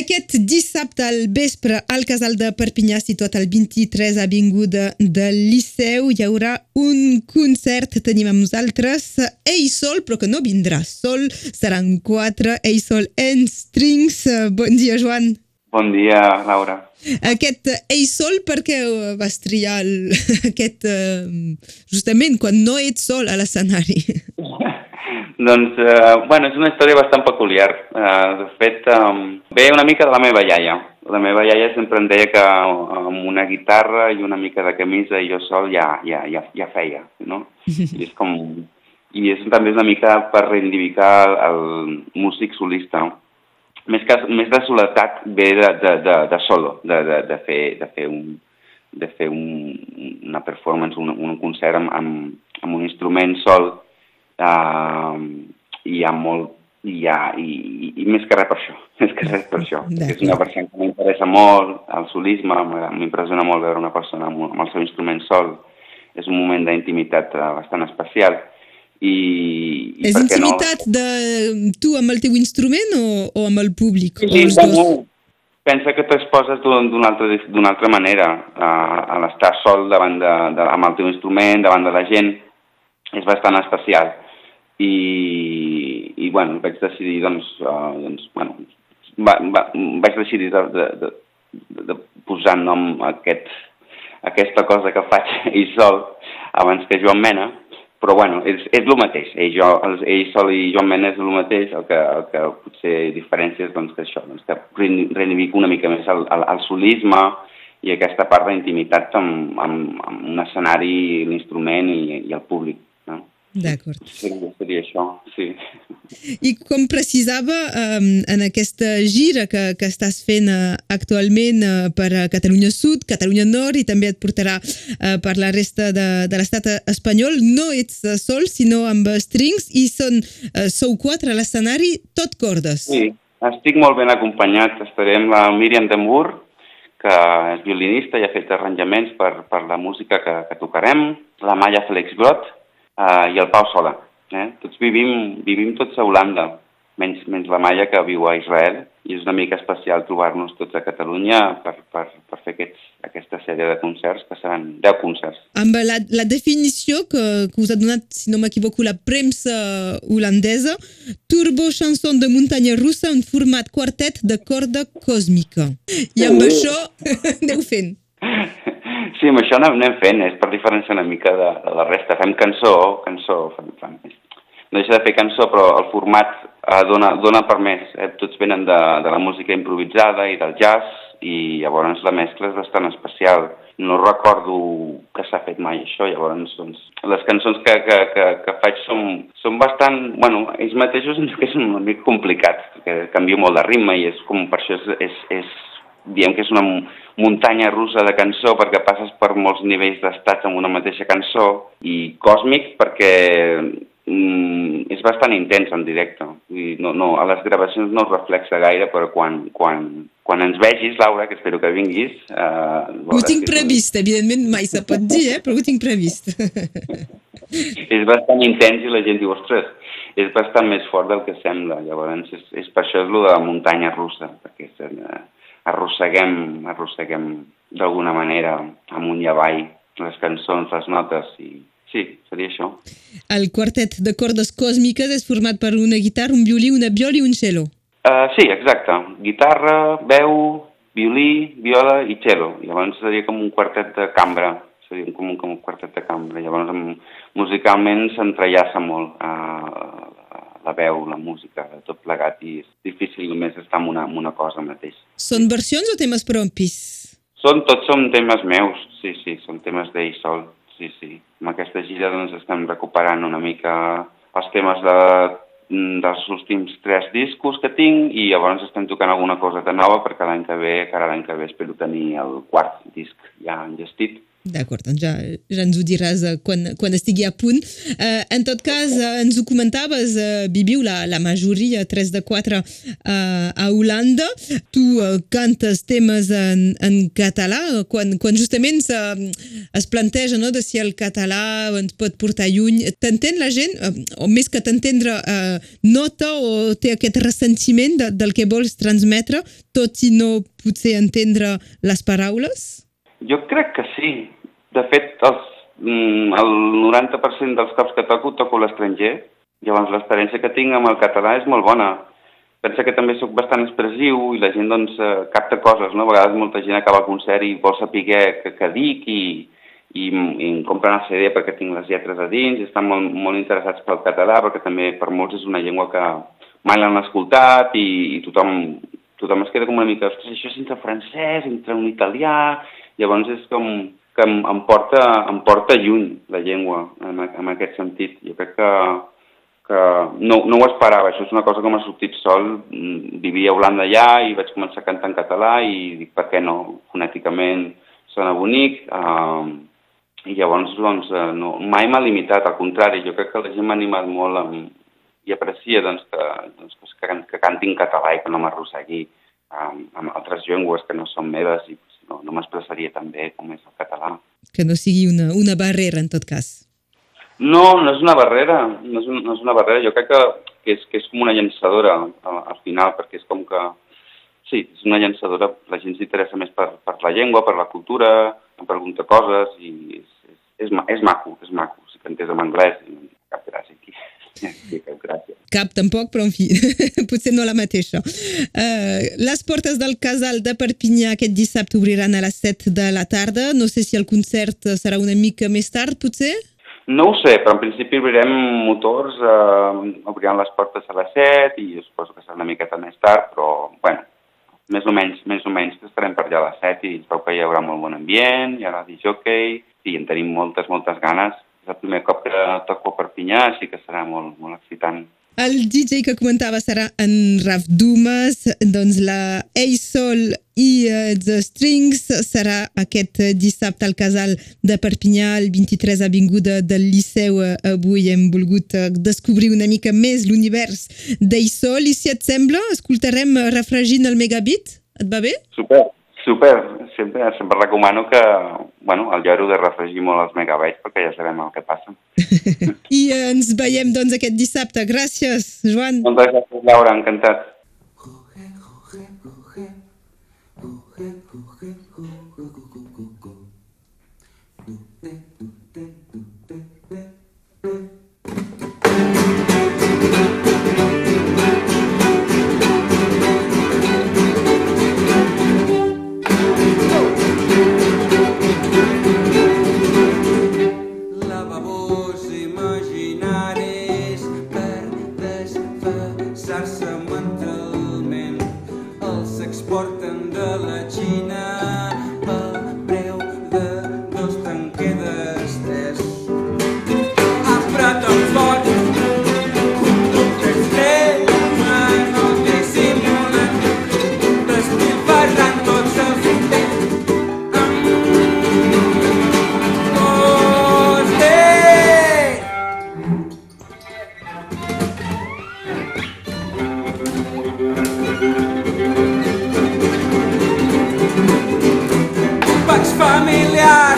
Aquest dissabte al vespre al casal de Perpinyà, situat al 23 Avinguda del Liceu, hi haurà un concert. Tenim amb nosaltres Ei Sol, però que no vindrà sol. Seran quatre, Ei Sol en Strings. Bon dia, Joan. Bon dia, Laura. Aquest Ei Sol, per què vas triar el, aquest... justament quan no ets sol a l'escenari? Doncs, eh, bueno, és una història bastant peculiar. Eh, de fet, eh, ve una mica de la meva iaia. La meva iaia sempre em deia que amb una guitarra i una mica de camisa i jo sol ja, ja, ja, ja feia, no? I és com... I és també una mica per reivindicar el músic solista. Més, que, més de soledat ve de, de, de, de solo, de, de, de, fer, de fer, un, de fer un, una performance, un, un concert amb, amb, amb un instrument sol uh, hi ha molt i, ha, i, i, i més que res per això, més que res per això. És una persona que m'interessa molt, el solisme, m'impressiona molt veure una persona amb, amb el seu instrument sol, és un moment d'intimitat uh, bastant especial. I, i és intimitat no... de tu amb el teu instrument o, o amb el públic? Sí, sí bueno, pensa que t'exposes d'una altra, altra manera uh, a l'estar sol davant de, de, amb el teu instrument, davant de la gent, és bastant especial i, i bueno, vaig decidir, doncs, uh, doncs bueno, va, va, vaig decidir de, de, de, de posar nom aquest, aquesta cosa que faig ell sol abans que Joan Mena, però bueno, és, és el mateix, ell, jo, ell sol i Joan Mena és el mateix, el que, el que potser diferència és doncs, que això, doncs, que reivindico una mica més el, el, el solisme i aquesta part d'intimitat amb, amb, amb un escenari, l'instrument i, i el públic. D'acord. Seria, seria això, sí. I com precisava, um, en aquesta gira que, que estàs fent uh, actualment uh, per a Catalunya Sud, Catalunya Nord i també et portarà per la resta de, de l'estat espanyol, no ets sol, sinó amb strings i són, sou quatre a l'escenari, tot cordes. Sí, estic molt ben acompanyat. Estarem la Míriam Demur, que és violinista i ha fet arranjaments per, per la música que, que tocarem, la Maya Félix Grot, uh, i el Pau Sola. Eh? Tots vivim, vivim tots a Holanda, menys, menys la Maia que viu a Israel, i és una mica especial trobar-nos tots a Catalunya per, per, per fer aquests, aquesta sèrie de concerts, que seran 10 concerts. Amb la, la definició que, que us ha donat, si no m'equivoco, la premsa holandesa, turbo chanson de muntanya russa en format quartet de corda còsmica. I amb sí. això aneu fent. Sí, amb això anem fent, és per diferència una mica de, de la resta. Fem cançó, cançó, fem, fem, no deixa de fer cançó, però el format eh, dona, dona per més. Eh? Tots venen de, de la música improvisada i del jazz, i llavors la mescla és bastant especial. No recordo que s'ha fet mai això, llavors doncs, les cançons que, que, que, que faig són, són bastant, bueno, ells mateixos que són una mica complicats, que canvio molt de ritme i és com per això és, és, és diem que és una muntanya russa de cançó perquè passes per molts nivells d'estats amb una mateixa cançó i còsmic perquè mm, és bastant intens en directe. I no, no, a les gravacions no es reflexa gaire, però quan, quan, quan ens vegis, Laura, que espero que vinguis... Eh, ho tinc previst, és... evidentment mai se pot dir, eh? però ho tinc previst. és bastant intens i la gent diu, ostres, és bastant més fort del que sembla. Llavors, és, és per això és el de la muntanya russa, perquè és, eh, arrosseguem, arrosseguem d'alguna manera amunt i avall les cançons, les notes i sí, seria això. El quartet de cordes còsmiques és format per una guitarra, un violí, una viola i un cello. Uh, sí, exacte. Guitarra, veu, violí, viola i cello. Llavors seria com un quartet de cambra, seria com un, com un quartet de cambra. Llavors musicalment s'entrellaça molt. Uh, la veu, la música, tot plegat, i és difícil només estar en una, en una cosa mateix. Són versions o temes propis? Són, tots són temes meus, sí, sí, són temes d'ell sol, sí, sí. Amb aquesta gira doncs estem recuperant una mica els temes de, dels últims tres discos que tinc i llavors estem tocant alguna cosa de nova perquè l'any que ve, cara l'any que ve espero tenir el quart disc ja enllestit D'acord, doncs ja, ja ens ho diràs uh, quan, quan estigui a punt. Uh, en tot cas, uh, ens ho comentaves, uh, viviu la, la majoria, 3 de 4, uh, a Holanda. Tu uh, cantes temes en, en català, quan, quan justament uh, es planteja no, de si el català ens pot portar lluny. T'entén la gent, uh, o més que t'entendre, uh, nota o té aquest ressentiment de, del que vols transmetre, tot i no potser entendre les paraules? Jo crec que sí. De fet, els, mm, el 90% dels cops que toco, toco l'estranger. Llavors, l'experiència que tinc amb el català és molt bona. Pensa que també sóc bastant expressiu i la gent doncs, eh, capta coses, no? A vegades molta gent acaba el concert i vol saber què, què dic i, i, i em compren el CD perquè tinc les lletres a dins i estan molt, molt interessats pel català perquè també per molts és una llengua que mai l'han escoltat i, i tothom, tothom es queda com una mica, això és entre francès, entre un italià, Llavors és com que em, em, porta, em porta lluny la llengua en, en aquest sentit. Jo crec que, que no, no ho esperava, això és una cosa que m'ha sortit sol. Mm, vivia a Holanda ja i vaig començar a cantar en català i dic, per què no? Fonèticament sona bonic. Uh, I llavors, doncs, uh, no, mai m'ha limitat, al contrari, jo crec que la gent m'ha animat molt amb, i aprecia doncs, que, doncs, que, que canti en català i que no m'arrossegui um, amb altres llengües que no són meves i no, no m'expressaria tan bé com és el català. Que no sigui una, una barrera, en tot cas. No, no és una barrera, no és, un, no és una barrera. Jo crec que, que, és, que és com una llançadora al, al final, perquè és com que... Sí, és una llançadora, la gent s'interessa més per, per la llengua, per la cultura, em pregunta coses i és, és, és, és maco, és maco. Si cantés en anglès, cap gràcia aquí. Cap tampoc, però en fi, potser no la mateixa. Uh, les portes del casal de Perpinyà aquest dissabte obriran a les 7 de la tarda. No sé si el concert serà una mica més tard, potser? No ho sé, però en principi obrirem motors, eh, obriran les portes a les 7 i suposo que serà una miqueta més tard, però, bueno, més o menys, més o menys estarem per allà a les 7 i es veu que hi haurà molt bon ambient, hi haurà disjockey i en tenim moltes, moltes ganes. És el primer cop que toco a Perpinyà, així que serà molt, molt excitant. El DJ que comentava serà en Raf Dumas, doncs la A-Sol i uh, The Strings serà aquest dissabte al casal de Perpinyà, el 23 Avinguda del Liceu. Avui hem volgut uh, descobrir una mica més l'univers d'A-Sol i si et sembla, escoltarem refregint el megabit. Et va bé? Super, super. Sempre, sempre recomano que, bueno, el lloro de refregir molt els megabytes perquè ja sabem el que passa. I ens veiem doncs aquest dissabte. Gràcies, Joan. Moltes gràcies, Laura, encantat. Lavabos Vaig